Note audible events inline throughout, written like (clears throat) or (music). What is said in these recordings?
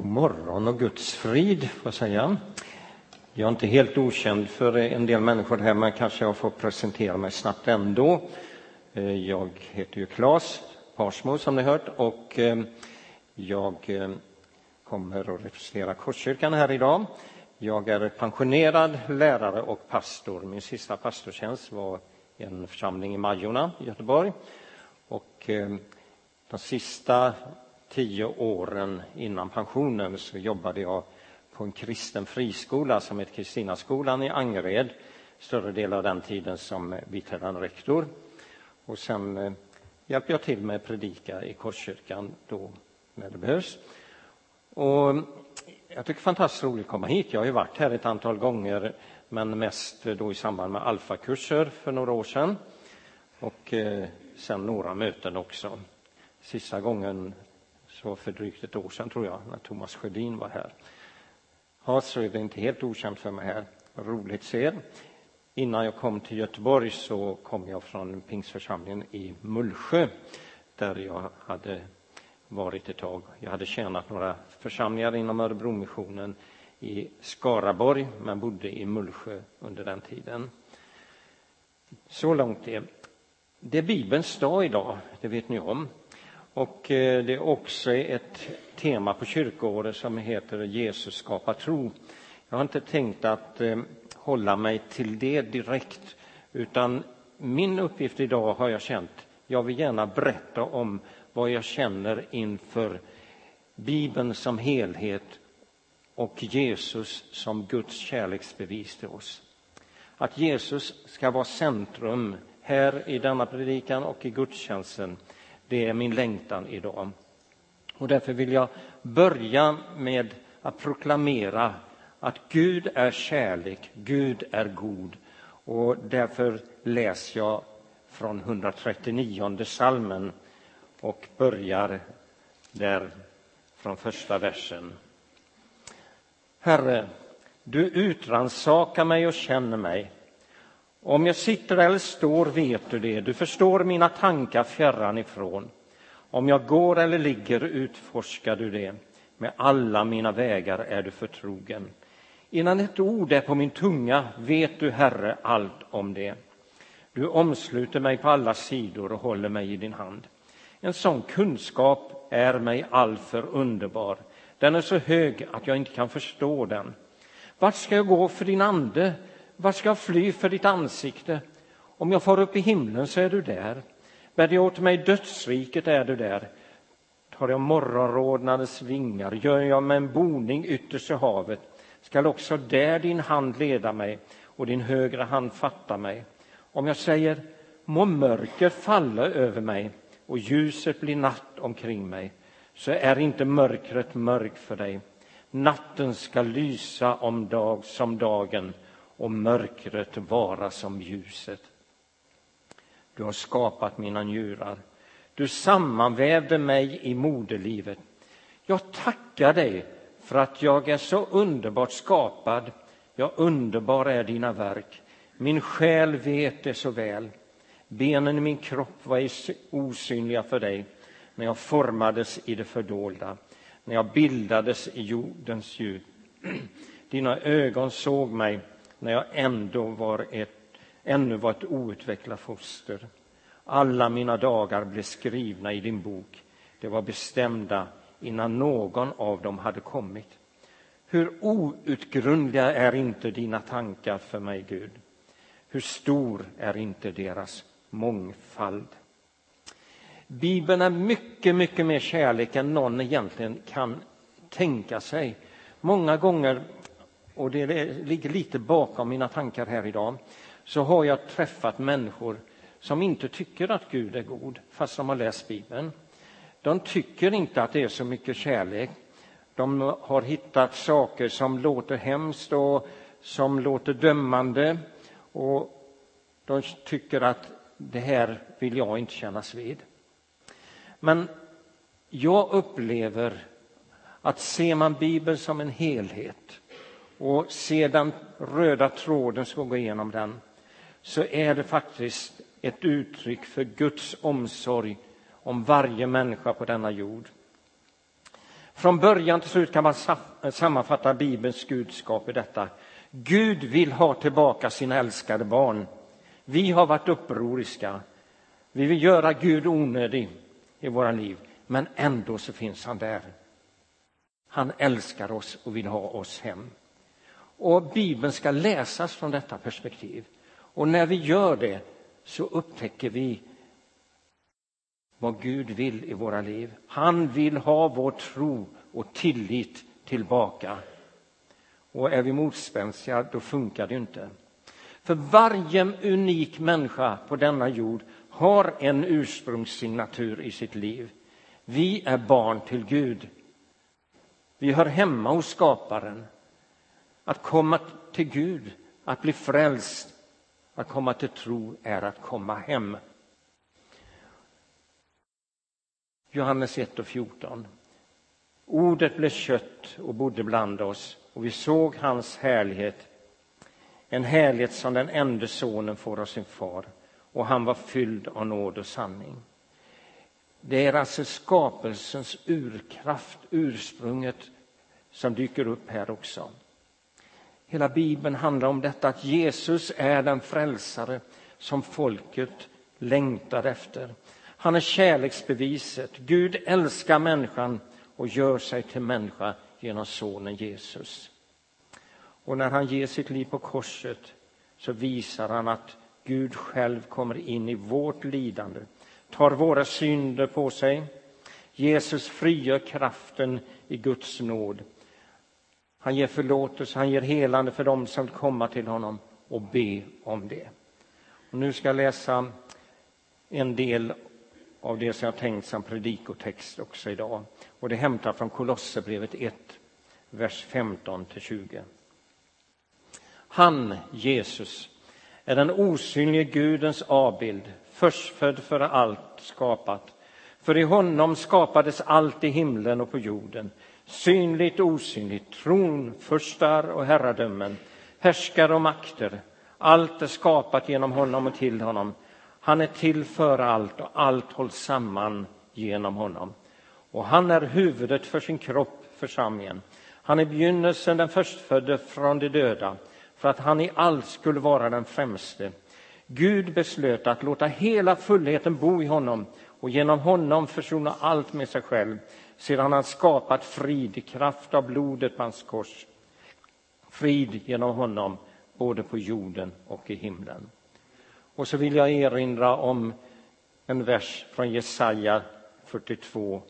God morgon och Guds frid, får jag säga. Jag är inte helt okänd för en del människor här, men kanske jag får presentera mig snabbt ändå. Eh, jag heter ju Claes Parsmo, som ni hört, och eh, jag eh, kommer att representera Korskyrkan här idag. Jag är pensionerad lärare och pastor. Min sista pastortjänst var i en församling i Majorna i Göteborg. Och de sista tio åren innan pensionen så jobbade jag på en kristen friskola som heter Kristinaskolan i Angered större delen av den tiden som biträdande rektor. Och sen eh, hjälpte jag till med att predika i Korskyrkan då när det behövs. Och jag tycker det är fantastiskt roligt att komma hit. Jag har ju varit här ett antal gånger, men mest då i samband med alfakurser för några år sedan. Och eh, sen några möten också. Sista gången så för drygt ett år sedan, tror jag, när Thomas Sjödin var här. Ja, så är det inte helt okänt för mig här. Roligt att se er. Innan jag kom till Göteborg så kom jag från Pingsförsamlingen i Mullsjö där jag hade varit ett tag. Jag hade tjänat några församlingar inom Örebromissionen i Skaraborg men bodde i Mullsjö under den tiden. Så långt det. Det är Bibelns dag idag, det vet ni om. Och eh, det är också ett tema på kyrkoåret som heter Jesus skapar tro. Jag har inte tänkt att eh, hålla mig till det direkt, utan min uppgift idag har jag känt, jag vill gärna berätta om vad jag känner inför Bibeln som helhet och Jesus som Guds kärleksbevis till oss. Att Jesus ska vara centrum här i denna predikan och i gudstjänsten det är min längtan idag. Och därför vill jag börja med att proklamera att Gud är kärlek, Gud är god. Och därför läser jag från 139 salmen och börjar där från första versen. Herre, du utransakar mig och känner mig. Om jag sitter eller står vet du det, du förstår mina tankar fjärran ifrån. Om jag går eller ligger utforskar du det, med alla mina vägar är du förtrogen. Innan ett ord är på min tunga vet du, Herre, allt om det. Du omsluter mig på alla sidor och håller mig i din hand. En sån kunskap är mig alltför underbar. Den är så hög att jag inte kan förstå den. Vart ska jag gå för din ande? Vart ska jag fly för ditt ansikte? Om jag far upp i himlen så är du där. Bär jag åt mig dödsriket är du där. Tar jag morgonrodnadens vingar, gör jag mig en boning ytterst i havet, skall också där din hand leda mig och din högra hand fatta mig. Om jag säger, må mörker falla över mig och ljuset blir natt omkring mig, så är inte mörkret mörk för dig. Natten ska lysa om dag som dagen och mörkret vara som ljuset. Du har skapat mina njurar. Du sammanvävde mig i moderlivet. Jag tackar dig för att jag är så underbart skapad. Ja, underbar är dina verk. Min själ vet det så väl. Benen i min kropp var osynliga för dig när jag formades i det fördolda, när jag bildades i jordens djup. (clears throat) Dina ögon såg mig när jag ändå var ett, ännu var ett outvecklat foster. Alla mina dagar blev skrivna i din bok. De var bestämda innan någon av dem hade kommit. Hur outgrundliga är inte dina tankar för mig, Gud? Hur stor är inte deras mångfald? Bibeln är mycket, mycket mer kärlek än någon egentligen kan tänka sig. Många gånger och det ligger lite bakom mina tankar här idag, så har jag träffat människor som inte tycker att Gud är god, fast de har läst Bibeln. De tycker inte att det är så mycket kärlek. De har hittat saker som låter hemskt och som låter dömande. Och de tycker att det här vill jag inte kännas vid. Men jag upplever att ser man Bibeln som en helhet och ser den röda tråden som går igenom den så är det faktiskt ett uttryck för Guds omsorg om varje människa på denna jord. Från början till slut kan man sammanfatta Bibelns budskap i detta. Gud vill ha tillbaka sina älskade barn. Vi har varit upproriska. Vi vill göra Gud onödig i våra liv, men ändå så finns han där. Han älskar oss och vill ha oss hem. Och Bibeln ska läsas från detta perspektiv. Och när vi gör det så upptäcker vi vad Gud vill i våra liv. Han vill ha vår tro och tillit tillbaka. Och är vi motspänstiga, då funkar det inte. För varje unik människa på denna jord har en ursprungssignatur i sitt liv. Vi är barn till Gud. Vi hör hemma hos skaparen. Att komma till Gud, att bli frälst, att komma till tro är att komma hem. Johannes 1 och 14. Ordet blev kött och bodde bland oss och vi såg hans härlighet, en härlighet som den enda sonen får av sin far och han var fylld av nåd och sanning. Det är alltså skapelsens urkraft, ursprunget, som dyker upp här också. Hela Bibeln handlar om detta att Jesus är den frälsare som folket längtar efter. Han är kärleksbeviset. Gud älskar människan och gör sig till människa genom sonen Jesus. Och när han ger sitt liv på korset så visar han att Gud själv kommer in i vårt lidande, tar våra synder på sig. Jesus frigör kraften i Guds nåd. Han ger förlåtelse, han ger helande för dem som vill komma till honom och be om det. Och nu ska jag läsa en del av det som jag tänkt som predikotext också idag. Och det är hämtat från Kolosserbrevet 1, vers 15 20. Han, Jesus, är den osynlige Gudens avbild, förstfödd före allt skapat. För i honom skapades allt i himlen och på jorden, synligt och osynligt, tron, förstar och herradömen, härskare och makter. Allt är skapat genom honom och till honom. Han är till för allt och allt hålls samman genom honom. Och han är huvudet för sin kropp, församlingen. Han är begynnelsen, den förstfödde från de döda, för att han i allt skulle vara den främste. Gud beslöt att låta hela fullheten bo i honom och genom honom försona allt med sig själv sedan han skapat frid i kraft av blodet på hans kors. Frid genom honom både på jorden och i himlen. Och så vill jag erinra om en vers från Jesaja 42.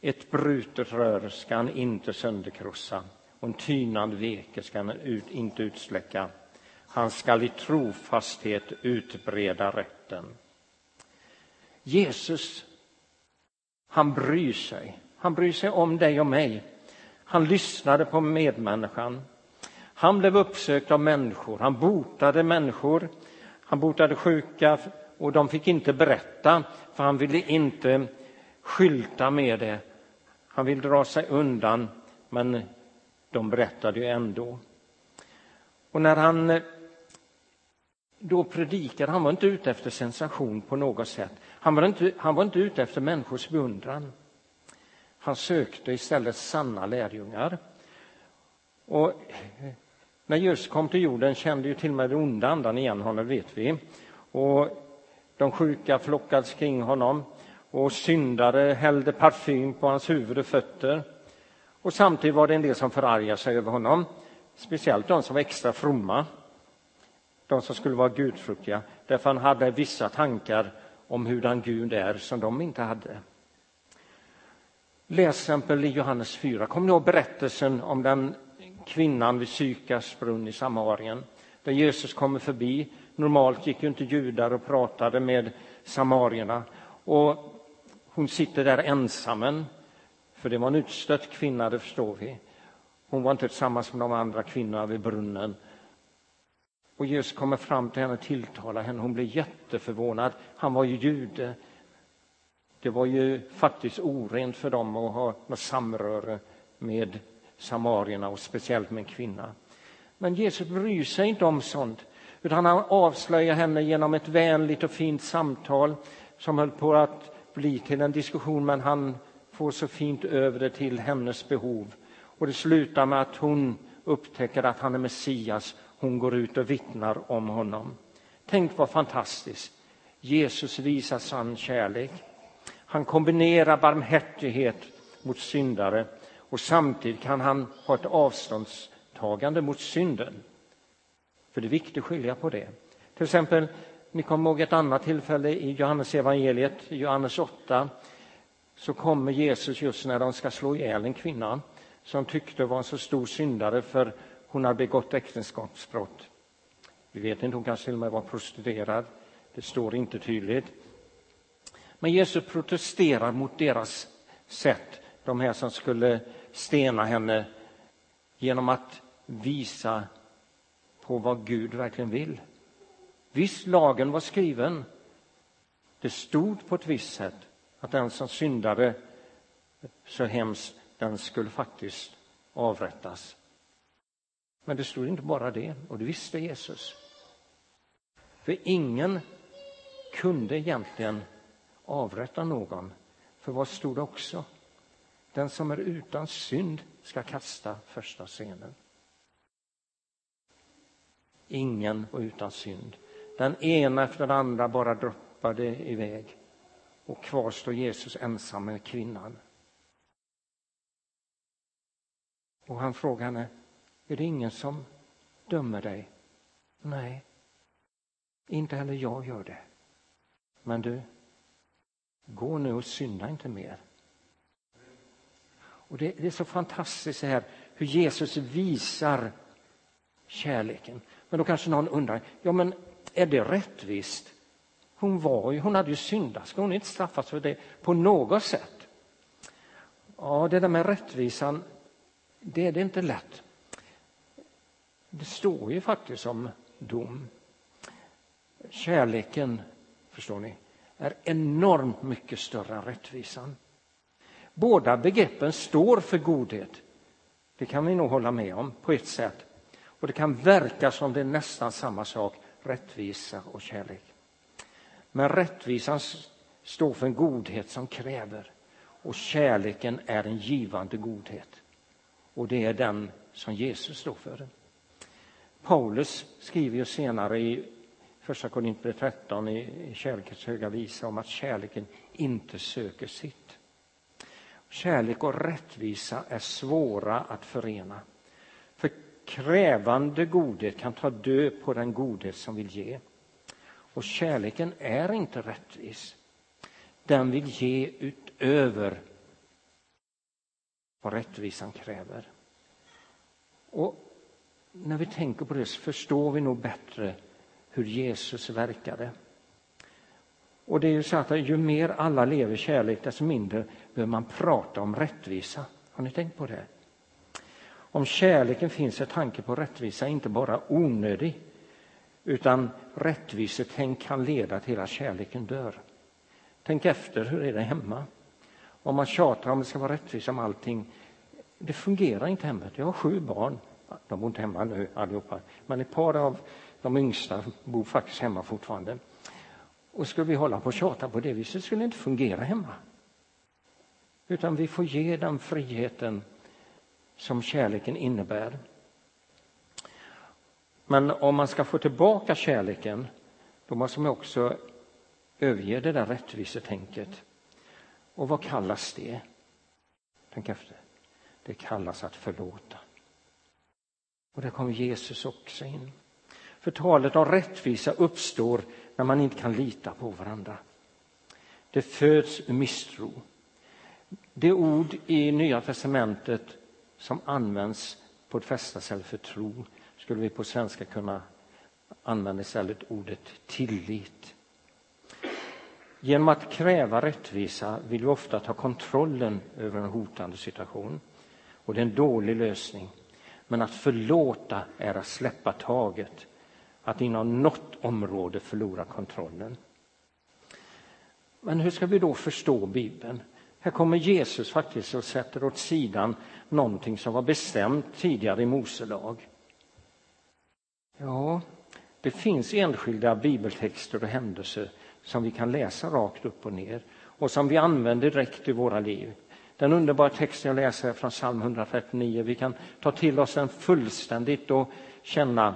Ett brutet rör ska han inte sönderkrossa och en tynande veke ska han ut, inte utsläcka. Han skall i trofasthet utbreda rätten. Jesus, han bryr sig. Han bryr sig om dig och mig. Han lyssnade på medmänniskan. Han blev uppsökt av människor. Han botade människor. Han botade sjuka och de fick inte berätta, för han ville inte skylta med det. Han ville dra sig undan, men de berättade ju ändå. Och när han eh, då predikade, han var inte ute efter sensation på något sätt. Han var inte, han var inte ute efter människors beundran. Han sökte istället sanna lärjungar. Och när Jesus kom till jorden kände ju till och med den onda andan igen honom, vet vi. Och de sjuka flockades kring honom och syndare hällde parfym på hans huvud och fötter. Och samtidigt var det en del som förargade sig över honom, speciellt de som var extra fromma, de som skulle vara gudfruktiga, därför han hade vissa tankar om hurdan Gud är som de inte hade. Läs exempel i Johannes 4. Kommer ni ihåg berättelsen om den kvinnan vid Sykars brunn i Samarien, där Jesus kommer förbi. Normalt gick ju inte judar och pratade med samarierna. Och hon sitter där ensam, för det var en utstött kvinna, det förstår vi. Hon var inte tillsammans med de andra kvinnorna vid brunnen. Och Jesus kommer fram till henne och tilltalar henne. Hon blir jätteförvånad. Han var ju jude. Det var ju faktiskt orent för dem att ha något samröre med samarierna och speciellt med en kvinna. Men Jesus bryr sig inte om sånt, utan han avslöjar henne genom ett vänligt och fint samtal som höll på att bli till en diskussion, men han får så fint över det till hennes behov. Och det slutar med att hon upptäcker att han är Messias. Hon går ut och vittnar om honom. Tänk vad fantastiskt. Jesus visar sann kärlek. Han kombinerar barmhärtighet mot syndare och samtidigt kan han ha ett avståndstagande mot synden. För det är viktigt att skilja på det. Till exempel, ni kommer ihåg ett annat tillfälle i Johannes evangeliet, Johannes 8, så kommer Jesus just när de ska slå ihjäl en kvinna som tyckte var en så stor syndare för hon hade begått äktenskapsbrott. Vi vet inte, hon kanske till och med var prostituerad. Det står inte tydligt. Men Jesus protesterar mot deras sätt, de här som skulle stena henne, genom att visa på vad Gud verkligen vill. Visst, lagen var skriven. Det stod på ett visst sätt att den som syndade så hemskt, den skulle faktiskt avrättas. Men det stod inte bara det, och det visste Jesus. För ingen kunde egentligen avrätta någon. För vad stod det också? Den som är utan synd ska kasta första stenen. Ingen var utan synd. Den ena efter den andra bara droppade iväg. Och kvar står Jesus ensam med kvinnan. Och han frågar henne, är det ingen som dömer dig? Nej, inte heller jag gör det. Men du, gå nu och synda inte mer. Och det, det är så fantastiskt här hur Jesus visar kärleken. Men då kanske någon undrar, ja men är det rättvist? Hon, var ju, hon hade ju syndat, ska hon inte straffas för det på något sätt? Ja, det där med rättvisan, det är det inte lätt. Det står ju faktiskt om dom. Kärleken, förstår ni, är enormt mycket större än rättvisan. Båda begreppen står för godhet. Det kan vi nog hålla med om på ett sätt. Och det kan verka som det är nästan samma sak, rättvisa och kärlek. Men rättvisan står för en godhet som kräver och kärleken är en givande godhet. Och det är den som Jesus står för. Paulus skriver ju senare i Första Korinthierbrevet 13 i Kärlekens höga visa om att kärleken inte söker sitt. Kärlek och rättvisa är svåra att förena. För krävande godhet kan ta död på den godhet som vill ge. Och kärleken är inte rättvis. Den vill ge utöver vad rättvisan kräver. Och när vi tänker på det så förstår vi nog bättre hur Jesus verkade. Och det är ju så att ju mer alla lever kärlek, desto mindre behöver man prata om rättvisa. Har ni tänkt på det? Om kärleken finns är tanke på rättvisa inte bara onödig, utan rättvisetänk kan leda till att kärleken dör. Tänk efter, hur är det hemma? Om man tjatar om det ska vara rättvisa om allting, det fungerar inte hemma. Jag har sju barn, de bor inte hemma nu allihopa, men ett par av de yngsta bor faktiskt hemma fortfarande. Och skulle vi hålla på och tjata på det viset skulle det inte fungera hemma. Utan vi får ge den friheten som kärleken innebär. Men om man ska få tillbaka kärleken, då måste man också överge det där rättvisetänket. Och vad kallas det? Tänk efter. Det kallas att förlåta. Och där kommer Jesus också in. För talet om rättvisa uppstår när man inte kan lita på varandra. Det föds misstro. Det ord i Nya testamentet som används på ett fästaställe för tro skulle vi på svenska kunna använda istället ordet tillit. Genom att kräva rättvisa vill vi ofta ta kontrollen över en hotande situation. Och det är en dålig lösning. Men att förlåta är att släppa taget att inom något område förlora kontrollen. Men hur ska vi då förstå Bibeln? Här kommer Jesus faktiskt och sätter åt sidan någonting som var bestämt tidigare i Mose lag. Ja, det finns enskilda bibeltexter och händelser som vi kan läsa rakt upp och ner och som vi använder direkt i våra liv. Den underbara texten jag läser från psalm 139. Vi kan ta till oss den fullständigt och känna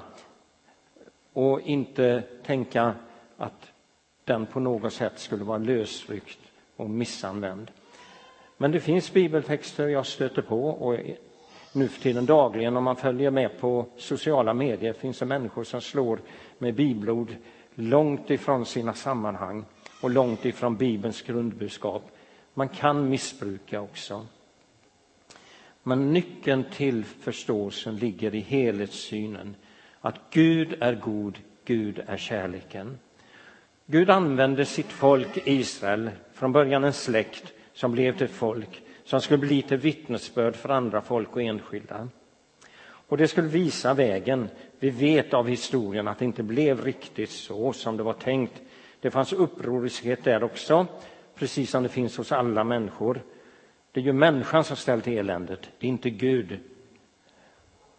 och inte tänka att den på något sätt skulle vara lösryckt och missanvänd. Men det finns bibeltexter jag stöter på och nu för tiden dagligen om man följer med på sociala medier finns det människor som slår med bibelord långt ifrån sina sammanhang och långt ifrån Bibelns grundbudskap. Man kan missbruka också. Men nyckeln till förståelsen ligger i helhetssynen. Att Gud är god, Gud är kärleken. Gud använde sitt folk Israel, från början en släkt som blev till folk som skulle bli till vittnesbörd för andra folk och enskilda. Och det skulle visa vägen. Vi vet av historien att det inte blev riktigt så som det var tänkt. Det fanns upproriskhet där också, precis som det finns hos alla människor. Det är ju människan som ställt eländet, det är inte Gud.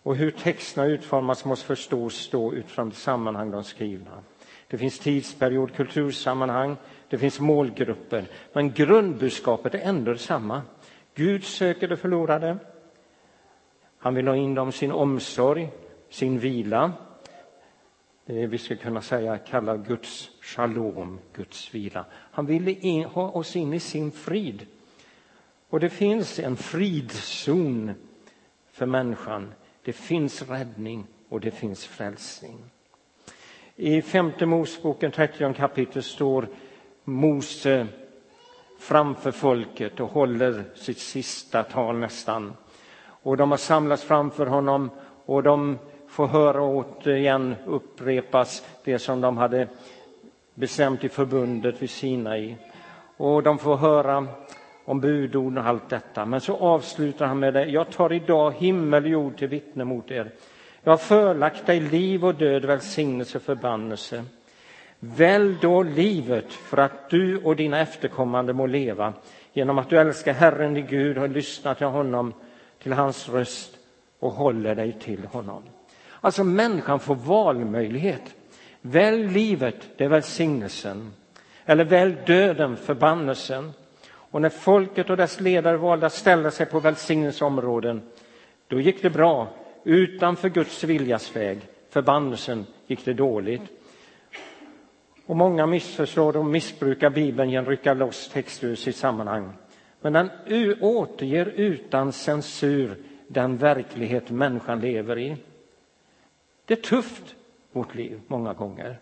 Och hur texterna utformas måste förstås då utifrån det sammanhang de skrivna. Det finns tidsperiod, kultursammanhang, det finns målgrupper. Men grundbudskapet är ändå detsamma. Gud söker det förlorade. Han vill ha in dem sin omsorg, sin vila. Det vi skulle kunna säga kalla Guds shalom, Guds vila. Han ville in, ha oss in i sin frid. Och det finns en fridzon för människan. Det finns räddning och det finns frälsning. I femte Moseboken, 30 kapitel, står Mose framför folket och håller sitt sista tal nästan. Och de har samlats framför honom och de får höra återigen upprepas det som de hade bestämt i förbundet vid Sinai. Och de får höra om budorden och allt detta. Men så avslutar han med det. Jag tar idag himmel och jord till vittne mot er. Jag har förlagt dig liv och död, välsignelse och förbannelse. Välj då livet för att du och dina efterkommande må leva genom att du älskar Herren din Gud och lyssnar till honom, till hans röst och håller dig till honom. Alltså människan får valmöjlighet. Välj livet, det är välsignelsen. Eller välj döden, förbannelsen. Och när folket och dess ledare valde att ställa sig på välsignelseområden, då gick det bra. Utanför Guds viljas väg, förbannelsen, gick det dåligt. Och många missförstår och missbrukar Bibeln genom att rycka loss texter ur sitt sammanhang. Men den återger utan censur den verklighet människan lever i. Det är tufft, vårt liv, många gånger.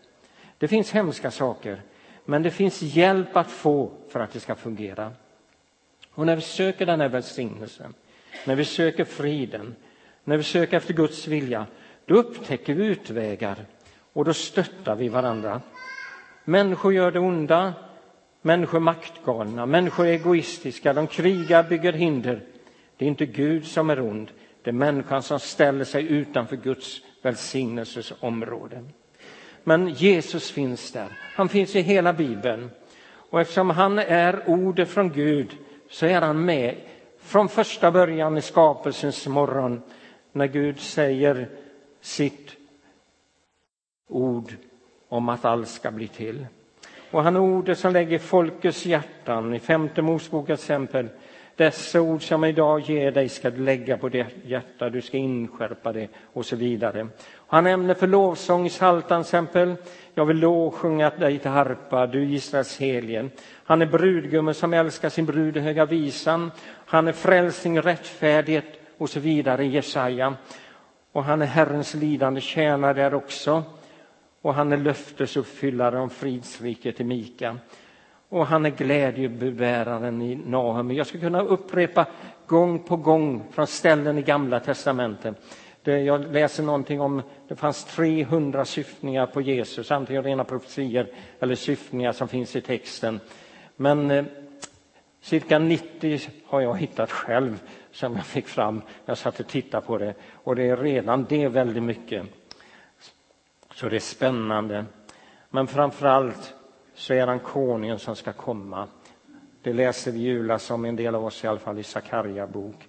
Det finns hemska saker, men det finns hjälp att få för att det ska fungera. Och när vi söker den här välsignelsen, när vi söker friden, när vi söker efter Guds vilja, då upptäcker vi utvägar och då stöttar vi varandra. Människor gör det onda, människor är maktgalna, människor är egoistiska, de krigar, bygger hinder. Det är inte Gud som är ond, det är människan som ställer sig utanför Guds välsignelses område. Men Jesus finns där, han finns i hela Bibeln. Och eftersom han är ordet från Gud så är han med från första början i skapelsens morgon när Gud säger sitt ord om att allt ska bli till. Och han är ordet som lägger folkets hjärtan. I femte Mosebokens exempel. Dessa ord som jag idag ger dig ska du lägga på ditt hjärta, du ska inskärpa det och så vidare. Han nämner för lovsång i Psaltaren exempel. Jag vill lovsjunga dig till harpa, du Israels helgen. Han är brudgummen som älskar sin brud i Höga visan. Han är frälsning, rättfärdighet och så vidare i Jesaja. Och han är Herrens lidande tjänare där också och han är löftesuppfyllare om fridsriket i Mika. Och han är glädjebäraren i Nahum. Jag skulle kunna upprepa gång på gång från ställen i Gamla testamentet. Jag läser någonting om det fanns 300 syftningar på Jesus, antingen rena profetier eller syftningar som finns i texten. Men eh, cirka 90 har jag hittat själv som jag fick fram när jag satt och tittade på det. Och det är redan det väldigt mycket. Så det är spännande. Men framför allt så är han konungen som ska komma. Det läser vi julas som en del av oss i alla fall i Sakarja bok.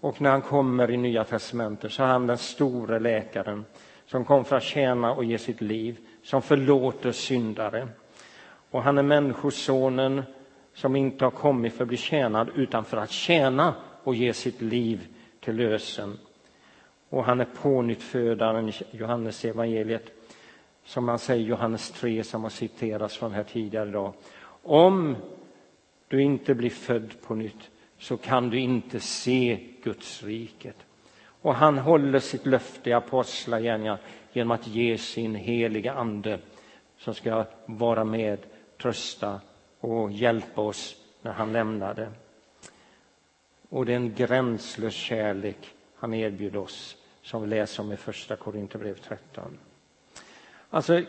Och när han kommer i Nya testamentet så är han den store läkaren som kom för att tjäna och ge sitt liv, som förlåter syndare. Och han är människosonen som inte har kommit för att bli tjänad utan för att tjäna och ge sitt liv till lösen. Och han är pånyttfödaren i Johannes evangeliet som man säger i Johannes 3 som har citerats från här tidigare idag. Om du inte blir född på nytt så kan du inte se Guds riket. Och han håller sitt löfte i Apostlagärningarna genom att ge sin heliga ande som ska vara med, trösta och hjälpa oss när han lämnade. Och det är en gränslös kärlek han erbjuder oss som vi läser om i Första Korinthierbrevet 13. Alltså,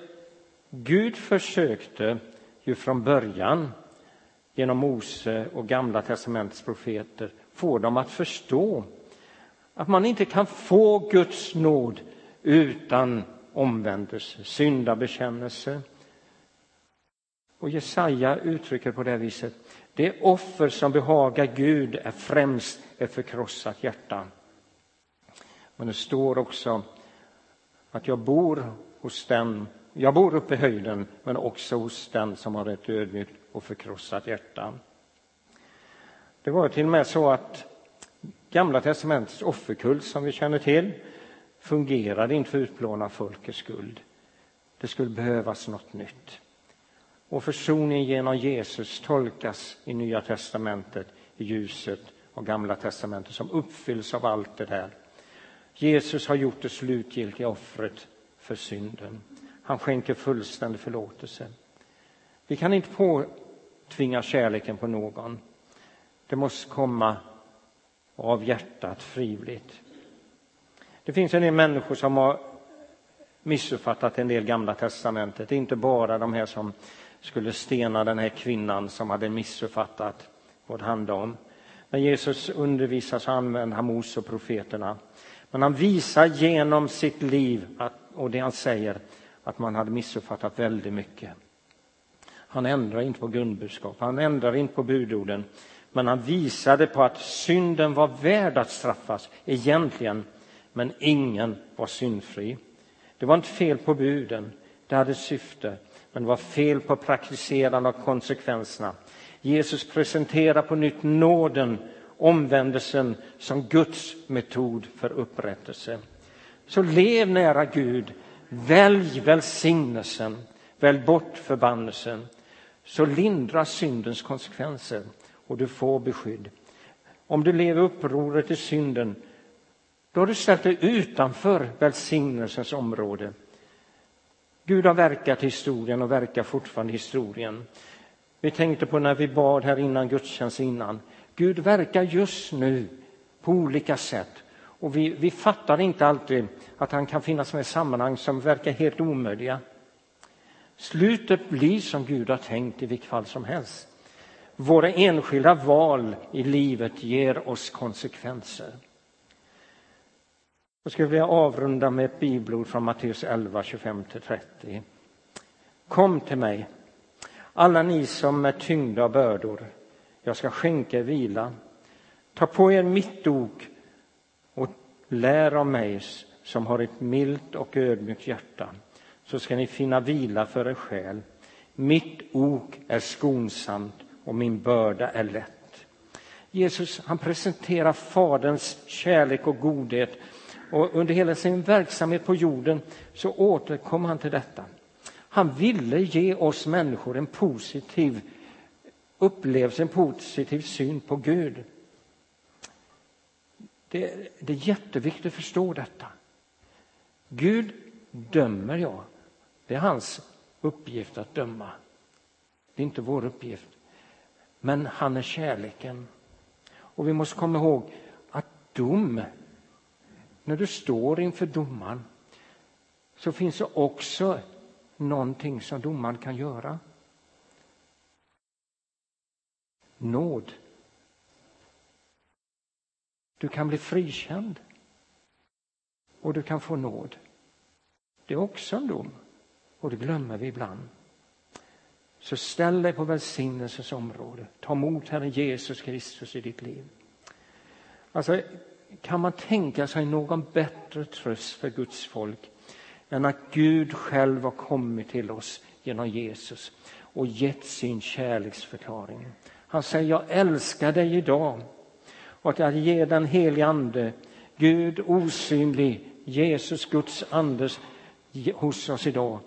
Gud försökte ju från början genom Mose och Gamla testamentets profeter få dem att förstå att man inte kan få Guds nåd utan omvändelse, syndabekännelse. Och Jesaja uttrycker på det viset. Det offer som behagar Gud är främst ett förkrossat hjärta. Men det står också att jag bor hos den, jag bor uppe i höjden, men också hos den som har ett ödmjukt och förkrossat hjärta. Det var till och med så att Gamla testamentets offerkult som vi känner till fungerade inte för att utplåna folkets skuld. Det skulle behövas något nytt. Och försoningen genom Jesus tolkas i Nya testamentet i ljuset av Gamla testamentet som uppfylls av allt det där. Jesus har gjort det slutgiltiga offret för synden. Han skänker fullständig förlåtelse. Vi kan inte påtvinga kärleken på någon. Det måste komma av hjärtat frivilligt. Det finns en del människor som har missuppfattat en del Gamla testamentet. Det är Inte bara de här som skulle stena den här kvinnan som hade missuppfattat vad det handlade om. När Jesus undervisar så använder han Mose och profeterna. Men han visar genom sitt liv att, och det han säger att man hade missuppfattat väldigt mycket. Han ändrar inte på grundbudskap, han ändrar inte på budorden. Men han visade på att synden var värd att straffas egentligen, men ingen var syndfri. Det var inte fel på buden, det hade syfte, men det var fel på praktiserande av konsekvenserna. Jesus presenterar på nytt nåden, omvändelsen som Guds metod för upprättelse. Så lev nära Gud, välj välsignelsen, välj bort förbannelsen, så lindras syndens konsekvenser och du får beskydd. Om du lever upproret i synden, då har du ställt dig utanför välsignelsens område. Gud har verkat i historien och verkar fortfarande i historien. Vi tänkte på när vi bad här innan gudstjänst innan. Gud verkar just nu på olika sätt. Och vi, vi fattar inte alltid att han kan finnas med i sammanhang som verkar helt omöjliga. Slutet blir som Gud har tänkt i vilket fall som helst. Våra enskilda val i livet ger oss konsekvenser. Jag skulle vilja avrunda med ett bibelord från Matteus 11, 25-30. Kom till mig, alla ni som är tyngda av bördor. Jag ska skänka er vila. Ta på er mitt ok lär av mig som har ett milt och ödmjukt hjärta så ska ni finna vila för er själ. Mitt ok är skonsamt och min börda är lätt. Jesus han presenterar Faderns kärlek och godhet och under hela sin verksamhet på jorden så återkom han till detta. Han ville ge oss människor en positiv upplevelse, en positiv syn på Gud. Det, det är jätteviktigt att förstå detta. Gud dömer jag. Det är hans uppgift att döma. Det är inte vår uppgift. Men han är kärleken. Och vi måste komma ihåg att dom, när du står inför domaren så finns det också någonting som domaren kan göra. Nåd. Du kan bli frikänd och du kan få nåd. Det är också en dom och det glömmer vi ibland. Så ställ dig på välsignelsens område. Ta emot Herren Jesus Kristus i ditt liv. Alltså, kan man tänka sig någon bättre tröst för Guds folk än att Gud själv har kommit till oss genom Jesus och gett sin kärleksförklaring. Han säger, jag älskar dig idag. Och att ge den helige Ande, Gud osynlig, Jesus, Guds Andes hos oss idag.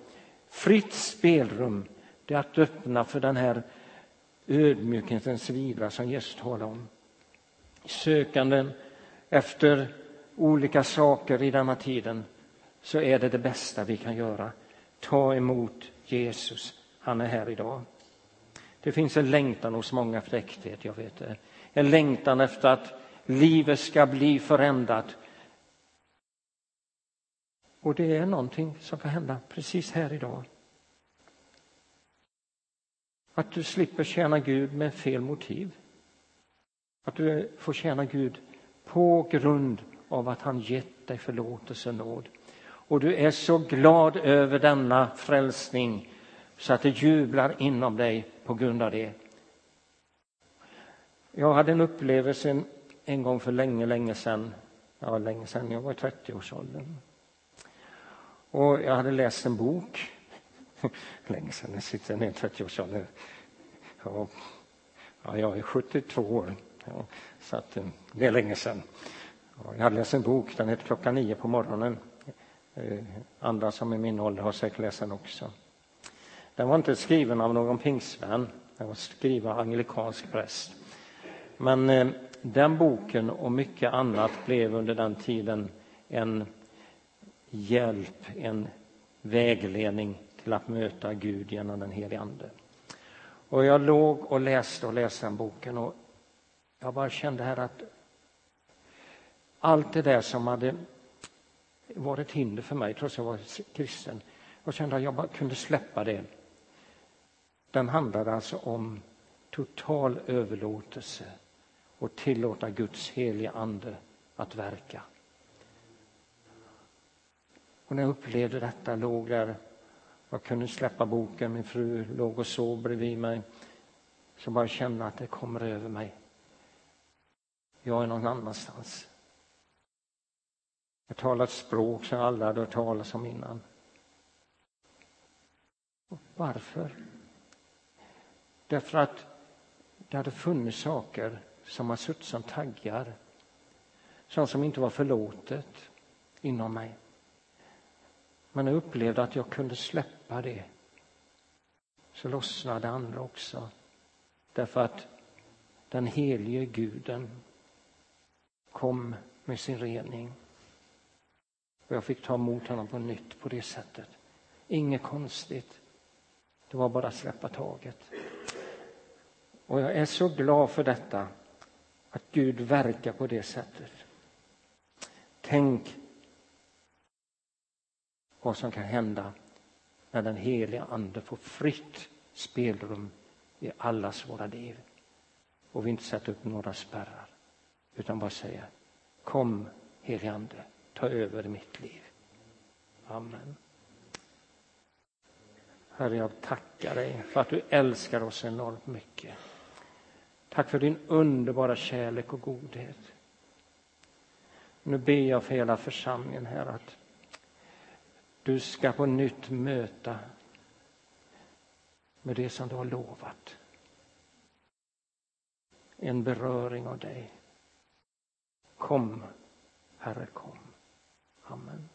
Fritt spelrum, det är att öppna för den här ödmjukhetens vila som Jesus talar om. Sökanden efter olika saker i denna tiden så är det det bästa vi kan göra. Ta emot Jesus, han är här idag. Det finns en längtan hos många efter äkthet, jag vet det. En längtan efter att livet ska bli förändrat. Och det är någonting som kan hända precis här idag. Att du slipper tjäna Gud med fel motiv. Att du får tjäna Gud på grund av att han gett dig förlåtelse och nåd. Och du är så glad över denna frälsning så att det jublar inom dig på grund av det. Jag hade en upplevelse en gång för länge, länge sedan. Ja, länge sedan. Jag var i 30-årsåldern. Och jag hade läst en bok. (laughs) länge sedan, jag sitter ner i 30-årsåldern. Ja, jag är 72 år. Ja, så att, eh, det är länge sedan. Jag hade läst en bok, den heter Klockan nio på morgonen. Eh, andra som är min ålder har säkert läst den också. Den var inte skriven av någon pingstvän, den var skriven av anglikansk präst. Men eh, den boken och mycket annat blev under den tiden en hjälp, en vägledning till att möta Gud genom den helige Ande. Och jag låg och läste och läste den boken och jag bara kände här att allt det där som hade varit hinder för mig trots att jag var kristen, jag kände att jag bara kunde släppa det. Den handlade alltså om total överlåtelse och tillåta Guds heliga ande att verka. Och när jag upplevde detta låg där, jag kunde släppa boken, min fru låg och sov bredvid mig, så bara kände att det kommer över mig. Jag är någon annanstans. Jag talar ett språk som jag aldrig hade hört talas om innan. Varför? Därför att det hade funnits saker som har suttit som taggar. Sånt som inte var förlåtet inom mig. Men jag upplevde att jag kunde släppa det. Så lossnade andra också. Därför att den helige guden kom med sin rening. Och jag fick ta emot honom på nytt på det sättet. Inget konstigt. Det var bara att släppa taget. Och jag är så glad för detta, att Gud verkar på det sättet. Tänk vad som kan hända när den heliga Ande får fritt spelrum i allas våra liv. Och vi inte sätter upp några spärrar, utan bara säger Kom, helige Ande, ta över mitt liv. Amen. Herre, jag tackar dig för att du älskar oss enormt mycket. Tack för din underbara kärlek och godhet. Nu ber jag för hela församlingen här att du ska på nytt möta med det som du har lovat. En beröring av dig. Kom, Herre, kom. Amen.